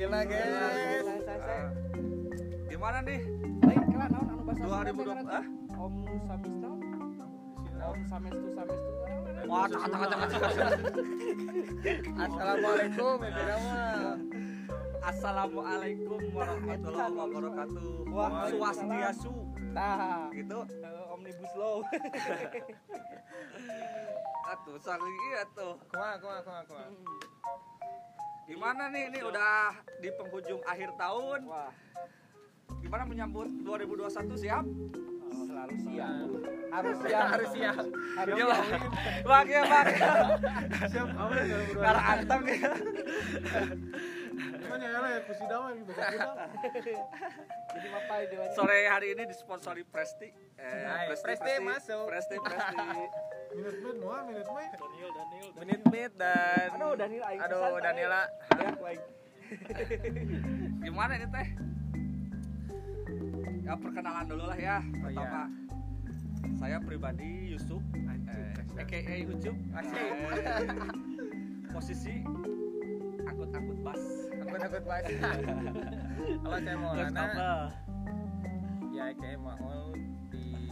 Alhamdulillah guys. Gimana nih? Lain kela naon anu bahasa 2020 ah? Om Samista. Om Samestu Samestu. Wah, tak tak tak. Assalamualaikum nama. Assalamualaikum warahmatullahi wabarakatuh. Wah, Swastiastu. Tah. Gitu. Omnibus Law. Atuh, saling iya tuh. Kumaha kumaha kumaha kumaha. Gimana nih? Ini udah di penghujung akhir tahun. Wah, Gimana menyambut 2021 siap? selalu siap. Harus siap. Harus siap. Harus Iya, siap. Bang. Ya, Bang. Siap kamu ya Karena anteng nih. Gimana ya ya kusida mah gitu. Jadi mapai di wajah. Sore hari ini disponsori Presti. Eh, Hai, Presti masuk. Presti, Presti. Minute maid mau minute maid. Menit menit dan Aduh, Daniel aing Aduh, Daniela. Gimana ini teh? Ya perkenalan dulu lah ya. Pertama, saya pribadi Yusuf, eh, AKA Ucup. Asik. Eh, posisi angkut-angkut bas. Akut-akut bahas. Kalau saya mau Lana, ya kayak mau di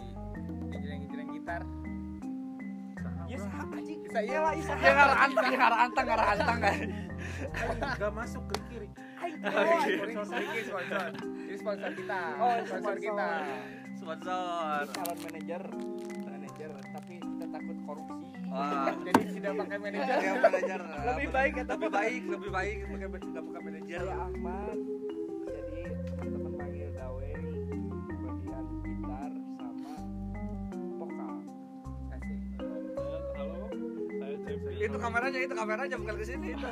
injreng-injreng gitar. Ya sah. Bisa iya lah, bisa. Ya ngarah antang, ngarah antang, ngarah antang kan. Gak masuk ke kiri. Sponsor sedikit sponsor. Ini sponsor kita. Oh, sponsor sponsor. kita. Sponsor. calon manajer manajer tapi kita takut korupsi Wah. Jadi tidak pakai manajer. Ya manajer. Lebih baik ya, lebih baik, lebih baik pakai tidak pakai manajer. saya Ahmad Itu kameranya, itu kameranya bukan ke sini itu.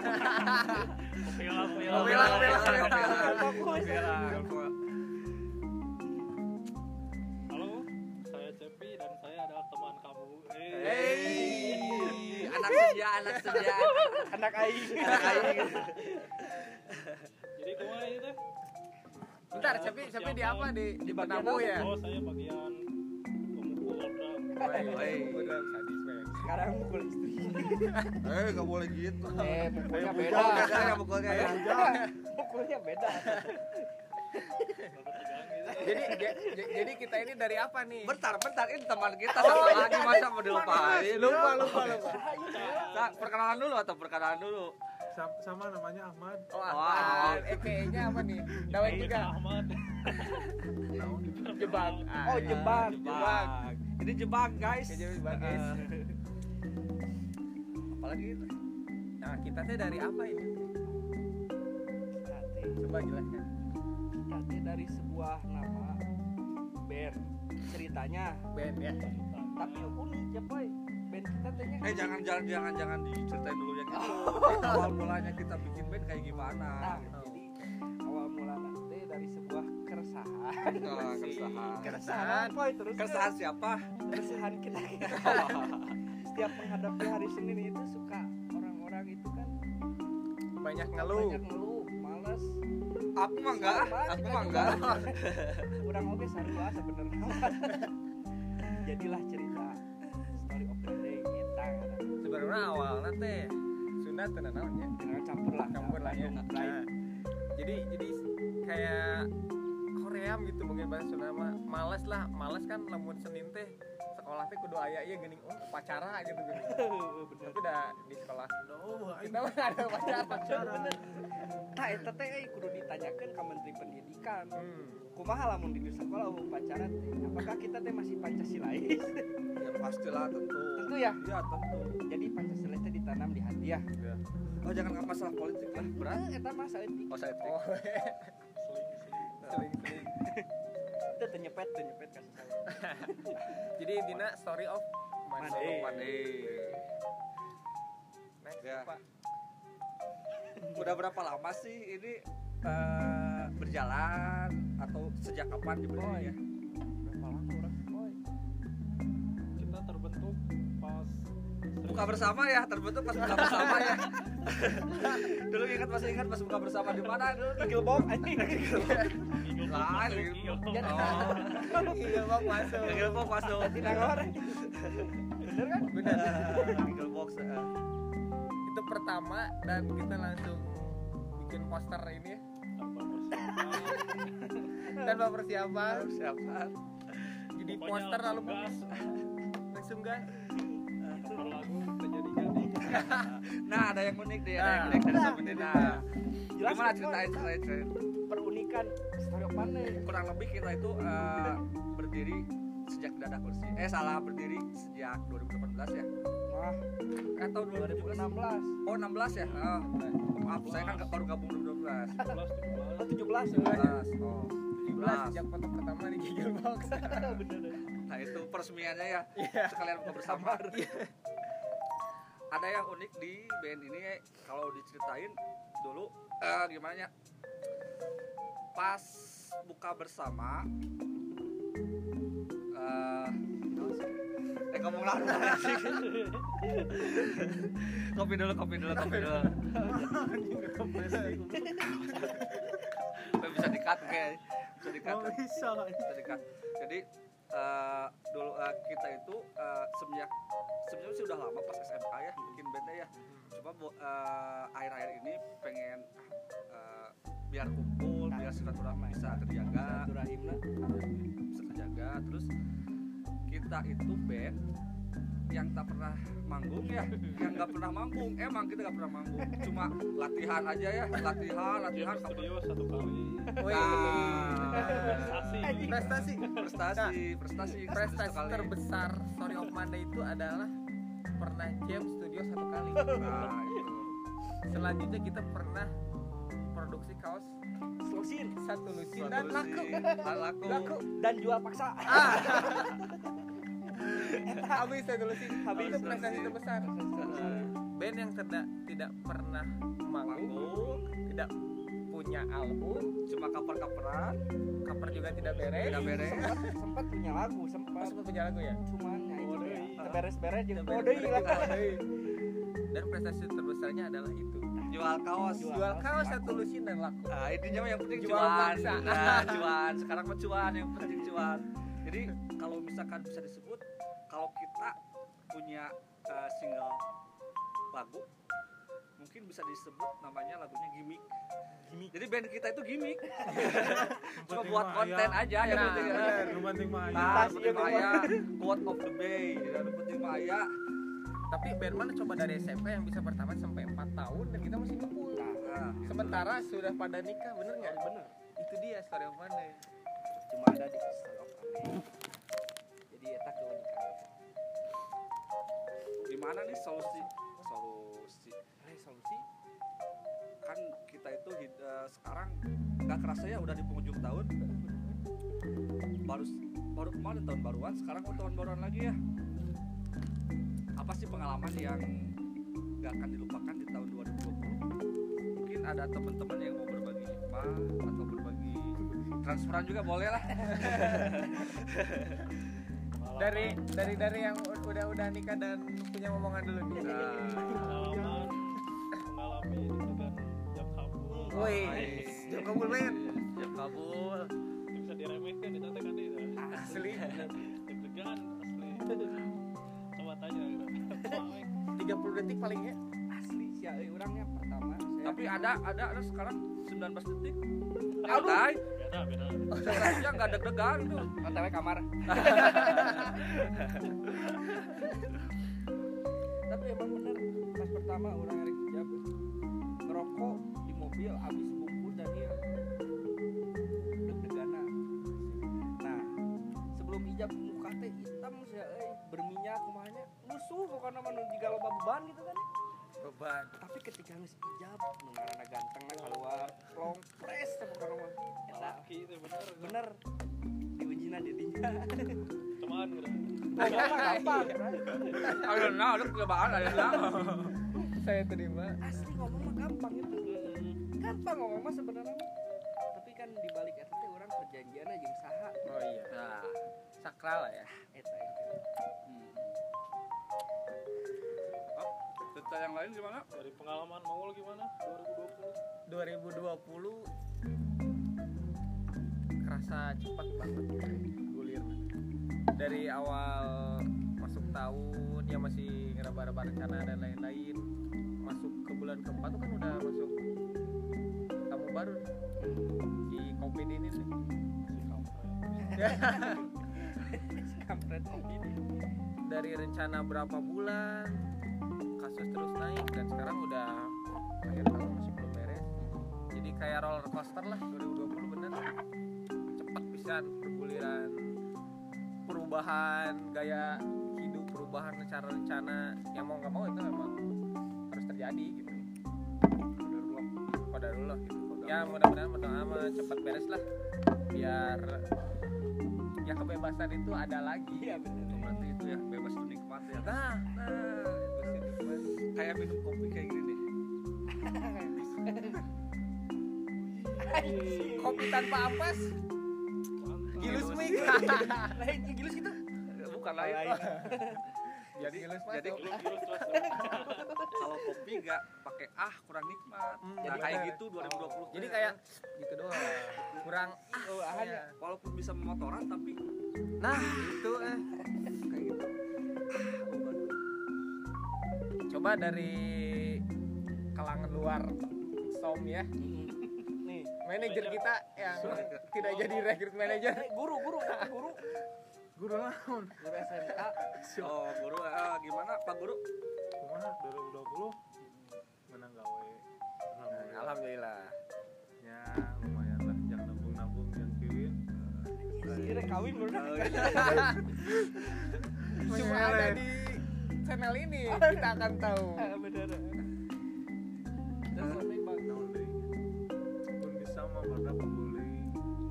Pila, pila, bilang, bilang, bilang. Fokus. Bilang. Halo, saya Jeffrey dan saya adalah teman kamu. Hey, anak senja, anak senja, anak aing anak aing. Jadi kumaha ini teh? Bentar, Cepi, Cepi di apa di di apa? ya? Oh, saya bagian pemukul drum. Woi, Woi. Sekarang mukul istri Eh, nggak boleh gitu. eh mukulnya Beda, beda beda ya pukulnya ya. mukulnya beda Jadi j- j- jadi kita ini dari apa nih? Bentar, bentar, ini teman kita satu lagi masa mau dilupain. Lupa, lupa, lupa. Sa- perkenalan dulu atau perkenalan dulu? Sam- Sama namanya Ahmad. Oh, Wah. Ahmad. Eh, kayaknya apa nih? Saya juga. Ahmad. Jebak. Ah, oh jebak Jebak. Ini jebak, guys. Ini jebak, guys. Apalagi itu? Nah, kita teh dari apa ini? Coba jelaskan. Tadi dari sebuah nama band ceritanya Band ya. tapi unik ya boy band kita tehnya Eh jangan jangan jangan jangan diceritain dulu ya gitu. Awal mulanya kita bikin band kayak gimana? Nah, gitu. jadi awal mula nanti dari sebuah keresahan Nah, keresahan. Keresahan. boy terus Keresahan siapa? keresahan kita setiap menghadapi hari Senin itu suka orang-orang itu kan Banyak ngeluh. banyak ngeluh malas Aku mah enggak, aku mah enggak. kurang oke sarua sebenarnya jadilah cerita story of the day kita Sebenarnya awal nanti sunat tenan naonnya. Jangan campur lah Campur lah ya. Nah, jadi jadi kayak Korea gitu mungkin bahasa Sunda mah males lah males kan lamun Senin teh sekolah teh kudu aya ieu geuning oh upacara gitu gini. bener Tapi udah di sekolah Oh, kita mah ada upacara. nah eta teh euy kudu ditanyakeun ka Menteri Pendidikan Hmm. kumaha lamun di sekolah upacara teh apakah kita teh masih Pancasilais Ya pastilah tentu. tentu ya Iya tentu. jadi Pancasila teh ditanam di hati ya Oh jangan nggak masalah politik lah. Berat. Eta mah saeutik Oh saya Oh, Seling, seling. seling-seling. Itu teu nyepet teu nyepet kasih saya Jadi Dina story of. Mande. Mandi. Next, Ya. Pak. Udah berapa lama sih ini eh, berjalan atau sejak kapan diberdirinya? berapa lama Buka bersama ya, terbentuk pas buka bersama ya. dulu ingat masih ingat pas buka bersama di mana dulu? Gigil bom anjing Lain, Jadi- Oh, Iya, Bang, masuk. Giggle box masuk. tidak ngorek bener kan Bener. Giggle box. eh. Itu pertama dan kita langsung bikin poster ini ya tanpa persiapan tanpa persiapan persiapan jadi poster lalu langsung gas nah ada yang unik deh ada yang Nah. unik dari Semenit nah Jelas gimana ceritain ceritain ceritain? perunikan story of Monday kurang lebih kita itu eh, berdiri sejak ada kursi. Eh salah berdiri sejak 2018 ya? Wah. Eh tahun 2017 2016 oh 16 ya? Oh, maaf saya kan baru gabung 2012 17 oh 17 17 17 oh. 17 17 sejak foto pertama di Giggle Box. Nah itu peresmiannya ya. Iya. sekalian buka bersama ada yang unik di band ini kalau diceritain dulu eh, gimana? Ya pas buka bersama eh eh ngomong lah kopi dulu kopi dulu kopi dulu. Bisa dikat kayak bisa dikat Oh, bisa. Bisa dikat jadi eh, dulu eh, kita itu eh, semenjak sebenarnya sih udah lama pas SMK ya bikin bandnya ya. Cuma bu- eh, akhir-akhir ini pengen eh, biar kumpul biar silaturahmi bisa terjaga. Silaturahim lah. bisa terjaga. Terus kita itu band yang tak pernah manggung ya yang nggak pernah manggung. Emang kita nggak pernah manggung cuma latihan aja ya latihan latihan ke studio satu kali. Wih. prestasi. Prestasi. Prestasi prestasi prestasi sekali. terbesar Story of Monday itu adalah pernah jam studio satu kali. Nah itu. Selanjutnya kita pernah produksi kaos Selusin satu lusin dan laku. dan laku. Laku dan jual paksa habis lusin Habis. itu prestasi terbesar. Band yang tidak tidak pernah manggung tidak punya album cuma kaper-kaperan. Cover juga tidak beres. Tidak beres. Sempat sempat punya lagu Oh, sempat sempat punya lagu ya? Ya itu Oh, ya. Deui. beres-beres juga. Tidak beres. deui lah dan prestasi terbesarnya adalah itu. Jual kaos. Jual. jual kaos satu lusin dan laku Nah, intinya yang penting Jual cuan. Nah, cuan. Sekarang mah cuan, yang penting cuan. Jadi kalau misalkan bisa disebut punya eh, single lagu mungkin bisa disebut namanya lagunya gimmick. Gimmick. Jadi band kita itu gimmick. Cuma buat konten aja yang Nah, penting. ya. Yang penting mah Nah, aya. penting mah aya quote of the day. Yang penting mah aya. tapi band mana coba dari SMP yang bisa bertahan sampai 4 tahun dan kita masih ngumpul Nah, sementara sudah pada nikah bener nggak bener itu dia story of Monday cuma ada di story of jadi eta keunikan gimana nih solusi? Solusi. Resolusi kan kita itu eh, sekarang nggak kerasa ya udah di penghujung tahun. Baru baru kemarin tahun baruan sekarang tahun baruan lagi ya. Apa sih pengalaman yang nggak akan dilupakan di tahun 2020 mungkin ada teman-teman yang mau berbagi hikmah atau berbagi transferan juga boleh lah dari dari dari yang udah udah nikah dan punya omongan dulu. Nih nah, pengalaman mengalami dengan jam kabul. Woi, jam kabul men. Jam kabul. Itu bisa diremehkan di tante kan itu asli. Deg-degan asli. Coba tanya gitu Pak, 30 detik paling ya. Asli sih orangnya pertama saya tapi ada ada ada sekarang 19 detik. Aduh. Beda beda. Nggak deg-degan tuh. Otw kamar. Tapi emang bener pas pertama orang hari hijab ngerokok di mobil habis bungkus dan dia deg-degana nah sebelum hijab muka teh hitam sih euy berminyak kumanya musuh pokoknya mah nu jiga loba beban gitu kan beban. Tapi ketika hijab nu ngaranna ganteng keluar long press teh pokoknya mah. Laki itu bener. Bener. Diujina didinya teman gitu ngomong mah gampang ada nah ada percobaan ada nah. Saya terima asli ngomong mah gampang itu. Gampang ngomong mah sebenarnya. Tapi kan di balik eta teh orang perjanjian aja saha. Oh iya. Nah sakral lah ya. Eta itu hmm. Cerita yang lain gimana? Dari pengalaman Mongol gimana? 2020 2020 kerasa cepat banget. Gulir. Dari awal masuk tahun ya masih ngeraba-raba rencana dan lain-lain. Masuk ke bulan keempat tuh kan udah masuk baru si covid ini nih. Si kampret. Dari rencana berapa bulan kasus terus naik. Dan sekarang udah akhir tahun masih belum beres. Jadi kayak roller coaster lah 2020 bener. Cepet pisan perguliran perubahan gaya hidup perubahan rencana-rencana. Yang mau nggak mau itu memang harus terjadi gitu. Pada dulu gitu. Ya mudah-mudahan berdoa cepat beres lah. Biar ya kebebasan itu ada lagi bener berarti itu ya bebas tuh nikmat ya. Nah nah. Kayak minum kopi kayak gini nih. Kopi tanpa ampas. Gilus mik lain gilus gitu. Bukan lain. Jadi gilus jadi terus. kalau kopi nggak pakai ah kurang nikmat. Hmm, nah, jadi kayak gitu 2020 jadi kayak gitu doang. kurang ah oh ya. ada walaupun bisa memotoran tapi nah itu eh coba dari kalangan luar som ya. Nih manajer kita yang tidak jadi rekrut manajer. Eh, guru guru guru. Guru naon? guru SMK oh guru ah, gimana pak guru? Kumaha 2020 menang gawe. Alhamdulillah. alhamdulillah. Ya lumayan lah. Yang nabung-nabung yang kiwin. kira kawin baru cuma ada di channel ini kita akan tahu bang? Pun bisa pembeli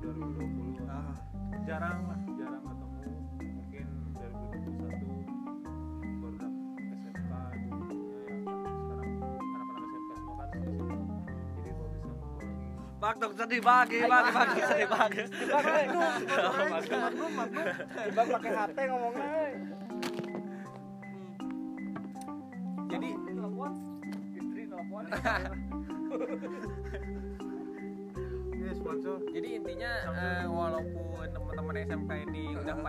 2020. ah Jarang lah, jarang ketemu. Mungkin 2021 baru dah SMK dulunya yang sekarang anak-anak SMK semua kan. Jadi kalau bisa ngumpul lagi. bak dong sedih bagi bagi bagi sedih bagi bang eh lu Maklum, maklum. bang pakai HT ngomongnya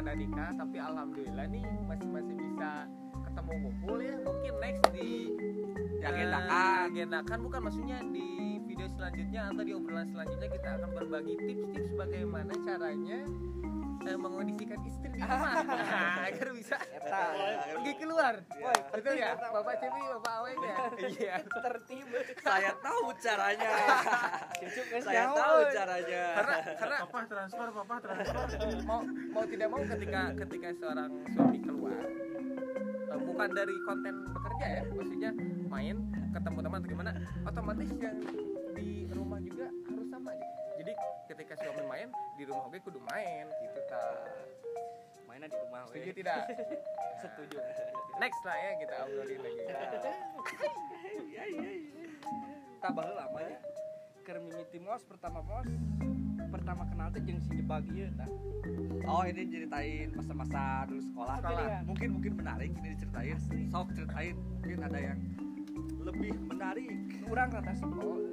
pada nikah tapi alhamdulillah nih masih masih bisa ketemu ngumpul ya. Mungkin next di eh, agendakan bukan maksudnya di video selanjutnya atau di obrolan selanjutnya kita akan berbagi tips-tips bagaimana caranya mengondisikan istri di rumah Nah, agar bisa eta pergi keluar. Woi, betul ya? bapak Cepi bapak Aweng ya? Iya. Tertib saya tahu caranya. Saya tahu caranya. Karena karena Papa transfer, papa transfer. mau mau tidak mau ketika ketika seorang suami keluar eh, bukan dari konten bekerja ya maksudnya main ketemu teman atau gimana otomatis yang di rumah ketika suami main di rumah oke kudu main gitu ta mainnya di rumah setuju we. tidak? Setuju. Next lah ya kita obrolin lagi. Tak baheula lama ya. Keur mimiti mos pertama mos pertama kenal teh jeung si jebag ieu tah oh ini ceritain masa-masa dulu sekolah. Sekolah. mungkin mungkin menarik ini diceritain. Sok ceritain mungkin ada yang lebih menarik. Urang rata. Jebag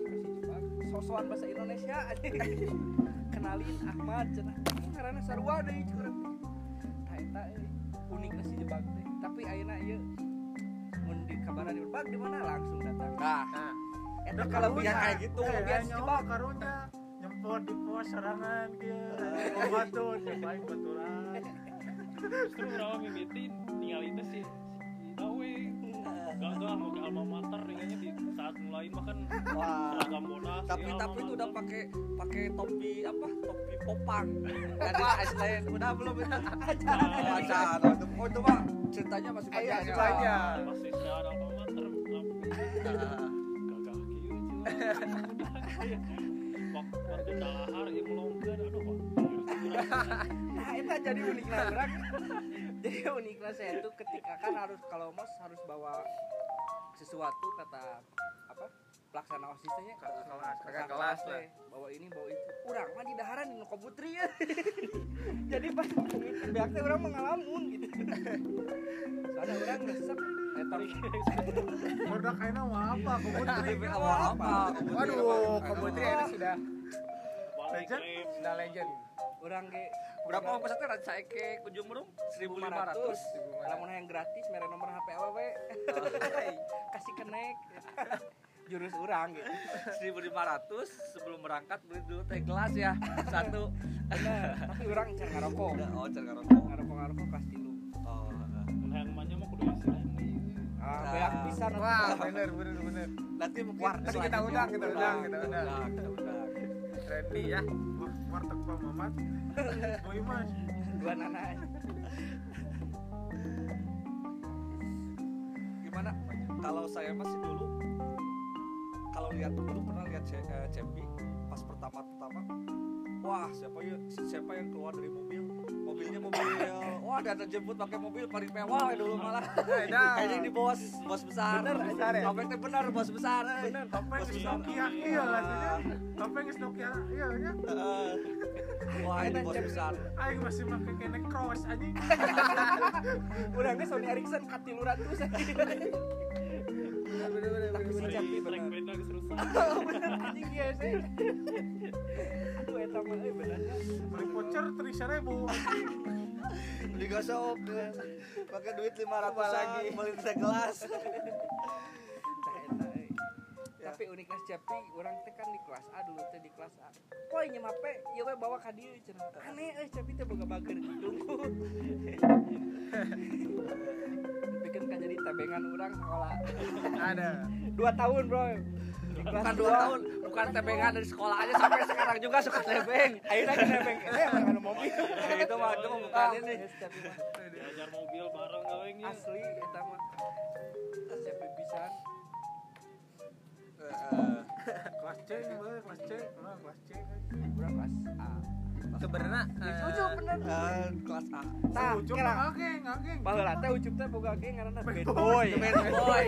sosokan bahasa Indonesia aja kenalin Ahmad cenah. Ini ngaranna sarua deui curang. Tah eta euy, unikna si jebag teh. Tapi ayeuna ieu mun di kabaran bag di mana? Langsung datang. Nah. Nah. Eta Udah kelebihan kayak gitu. kelebihan si jebag karunya nyempot di pos serangan kieu. Oh batu, nyobain baturan. Justru orang mimitin ningali teh si si Dawing. Gagal mau ke alma mater di saat mulai mah kan wah seragam tapi tapi itu udah pakai pakai topi apa topi popang lain udah belum Nah, aja itu oh itu mah ceritanya masih ceritanya. masih secara alma mater gagah Waktu dahar ieu melongkeun aduh Pak. nah itu jadi uniknya orang jadi uniknya saya itu ketika kan harus kalau mos harus bawa sesuatu kata apa pelaksana osisnya Kakak kelas, kakak kelas kelas lah. bawa ini bawa itu. Kurang mah di daharan di putri ya jadi pas teh orang mengalamun gitu. Soalnya orang resep Produk kayaknya mau apa? Kebun tapi awal apa? waduh komputer ini sudah Legend? sudah legend. Orang ge berapa mau pesannya ranca eke kunjung merung 1500 lamun yang gratis mere nomor HP aww kasih kenek jurus orang gitu. 1500 sebelum berangkat beli dulu teh gelas ya satu. Tapi orang can ngarokok oh ngerokok. Ngarokok ngarokok kelas tilu oh mun hayang manja mah kudu isi lain ah Nah. bisa Wah, bener bener bener. nanti mungkin Warteg kita undang, kita undang, kita undang. kita undang. Ready ya. War- warteg Pak Mamat. Boy mas. Dua nana. Gimana? Kalau saya masih dulu kalau lihat dulu pernah lihat Ce- eh, pas pertama pertama wah siapa ya siapa yang keluar dari mobil mobilnya mobil. Wah ada jemput pakai mobil paling mewah ya dulu malah. Dah. kayaknya di bos bos besar. Bener, besar ya? Topeng teh bener bos besar. Eh. Topeng Bos besar. Nokia. Iya lah tuh Topeng geus Nokia. Iya Eh, wah ini bos besar. Aing masih make kene cross anjing. Udah nggak Sony Ericsson katilu ratus tapi bener anjing iya sih. Aduh eta mah eh bener. Beli voucher tiga ribu digosok eh, pakai duit lima Apa lagi? beli teh gelas Tah eta, eh. tapi uniknya Cepi orang teh kan di kelas A dulu teh di kelas A. Poe nya mape ieu we bawa ka dieu cenah. Aneh euy Cepi teh boga bager hidung bikin kan jadi tebengan orang sekolah. Ada. dua tahun bro bukan dua tahun. bukan tebengan dari sekolah aja sampai sekarang juga suka tebeng akhirnya kena tebeng eh emang anu mobil. Itu mah itu bukan ini. Mah. Diajar mobil bareng gawe nya. asli eta mah. Cepi pisan Eh, kelas C kelas C. Kelas C? Urang kelas A Sebenarnya eh, Ucup bener eh, kelas A Tah, ujung kira mah ngageng ngageng Baheula teh ucup teh boga ge ngaranna bad Bad boy. bad boy?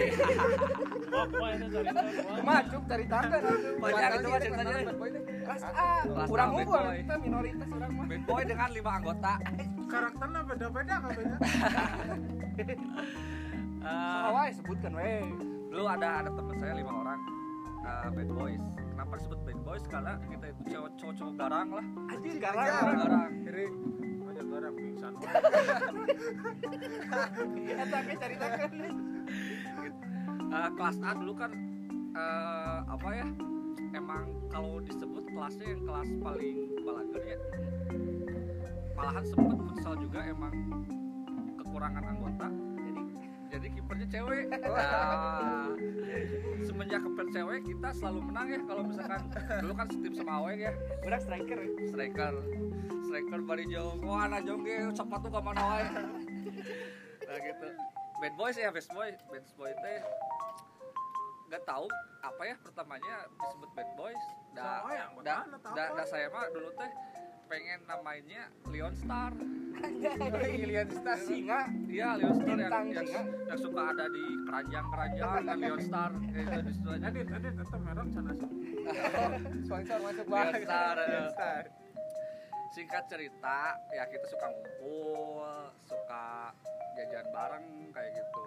Mah cuk cari tangga. Banyak itu mah ceritanya. Kelas A. Kelas Urang A, bad unggul boy. kita minoritas urang mah. bad boy dengan lima anggota karakternya beda-beda kabehnya Eh, Sawae sebutkan we. dulu ada ada teman saya lima orang eh, bad boys kenapa disebut bad boys karena kita itu cowok cowok cowok garang lah. Anjing Garang. garang. garang. Aja garang. Pingsan. Eta tangga. Eh, kelas A dulu kan eh, apa ya emang kalau disebut kelasnya yang kelas paling balagernya malahan sempet futsal juga emang kekurangan anggota Jadi kipernya cewek. Nah, semenjak kiper cewek kita selalu menang ya kalau misalkan. Dulu kan setim sama aweng ya. Urang striker. ya. striker. Striker bari jong wah anak jong ge cepat tuh ke mana wae nah gitu. Bad boys ya bad boy. Bad boy teh nggak tahu apa ya pertamanya disebut bad boys da Sama yang da, mana, tahu da, apa? da saya mah dulu teh pengen namanya Leon Star Alien Star Singa. Iya Leon Star yang, yang, yang suka ada di keranjang-keranjang kan Leon Star kayak gitu di situ aja edit edit itu merek sana sih sponsor masuk Leon banget. Star, eh. Leon Star. singkat cerita ya kita suka ngumpul suka jajan bareng kayak gitu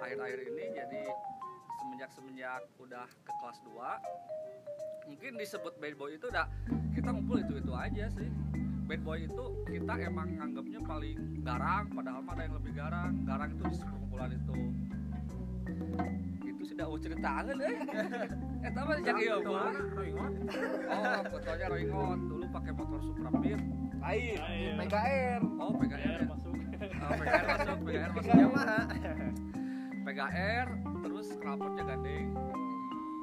akhir-akhir ini jadi semenjak semenjak udah ke kelas 2 mungkin disebut bad boy itu udah kita ngumpul itu itu aja sih. Bad boy itu kita emang nganggapnya paling garang padahal mah ada yang lebih garang. Garang itu di sekumpulan itu. Itu sudah oh cerita deh. Eh tapi jadi ya Itu? Roingon oh fotonya Roingon dulu pakai motor Supra Beat. Lain. Air. oh PGR masuk. oh, PGR masuk PGR masuk. Yamaha. PGR terus knalpotnya gandeng.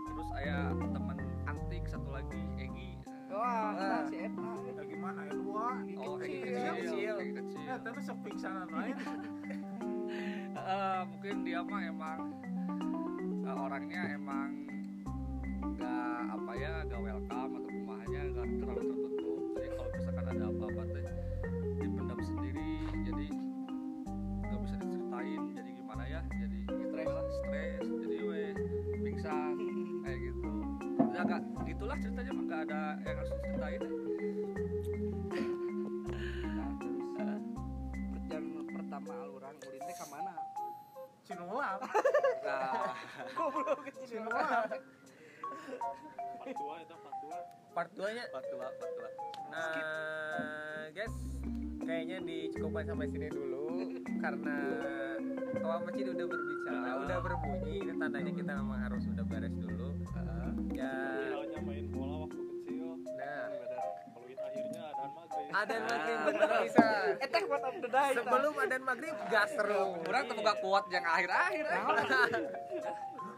Terus saya teman antik satu lagi Egi. Wah, nah, si Eta. ya gimana? Ya dua oh Egi Kecil. kecil Kecil. Egi kecil. Ya tapi sok pingsanan lain? Eh, mungkin dia mah emang eh, orangnya emang gak apa ya gak welcome atau rumahnya gak terlalu gitulah ceritanya mah gak ada yang harus diceritain Nah, terus eh, perjalanan pertama ulin teh ka mana? Cinulang nah Goblok ke. Cinulang Part 2 itu part 2. Part 2 nya patua patua Eh, guys, kayaknya dicukupkan sampai sini dulu karena Kawan Masjid udah berbicara, Ah. udah berbunyi, itu tandanya kita memang harus udah beres dulu. ya adan Ah. maghrib bener bisa Eh teh buat of the day. sebelum adan maghrib gas terus Orang tuh gak kuat yang akhir-akhir. eh.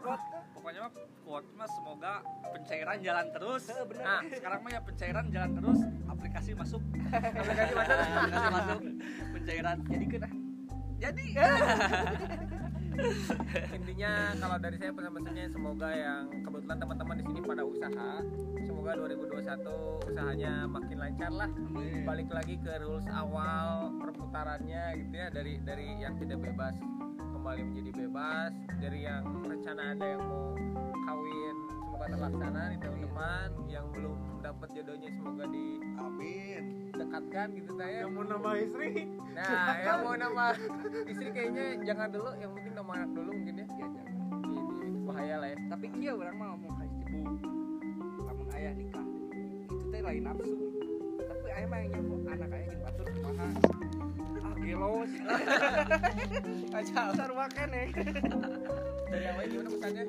Kuat. Pokoknya mah kuat mah semoga pencairan jalan terus. Nah. sekarang mah ya pencairan jalan terus, aplikasi masuk. aplikasi masuk aplikasi masuk, pencairan. Jadi kena. Jadi intinya kalau dari saya pesan-pesannya semoga yang kebetulan teman-teman di sini pada usaha. Semoga 2021 usahanya makin lancar lah. Balik lagi ke rules awal perputarannya gitu ya dari dari yang tidak bebas kembali menjadi bebas dari yang rencana ada yang mau kawin semoga terlaksana di tahun depan yang belum dapat jodohnya semoga Amin. didekatkan gitu saya yang mau nambah istri nah yang mau nama istri kayaknya jangan dulu yang penting nama anak dulu mungkin ya Ya, jangan. ini bahaya lah ya Tapi kia orang mah ngomong ka ibu. Lamun ayah nikah. Itu teh lain nafsu. Tapi ayah mah yang nyambung anak ayah jeung batur kumaha. Ah gelo sih. Aja sarua keneh. dari yang lain gimana pesannya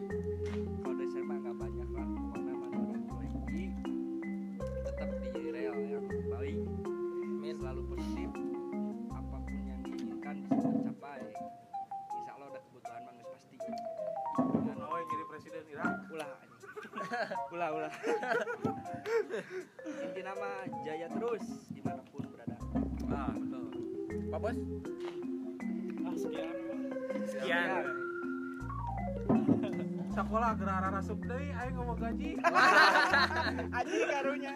ulah ulah. Inti nama jaya terus di mana pun berada. Ah, betul. pak bos? Ah, sekian. sekian. Sekolah gerara rasup deui aing ngomong gaji. Anjing karunya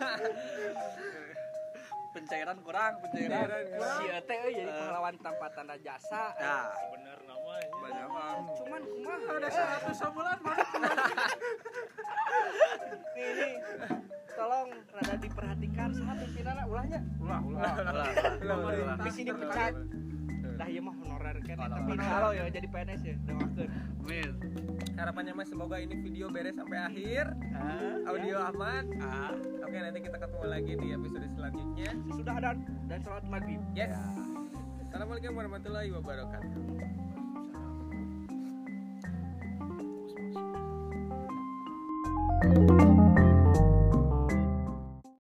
Pencairan kurang, pencairan. si ete euy jadi pahlawan tanpa tanda jasa Ya, Bener namanya. banyak mah. cuman kumaha ada ya? 100 sebulan mana nih, nih. tolong rada diperhatikan saat pimpinanna ulahnya ulah ulah Ulah, Ulah, ulah, ulah. Dah iya mah honorer kan tapi kalau ya jadi PNS ya doakeun Amin. harapannya mas semoga ini video beres sampai akhir. Audio aman. Ah, oke nanti kita ketemu lagi di episode selanjutnya. Sesudah dan dan sholat maghrib. Yes. Assalamualaikum warahmatullahi wabarakatuh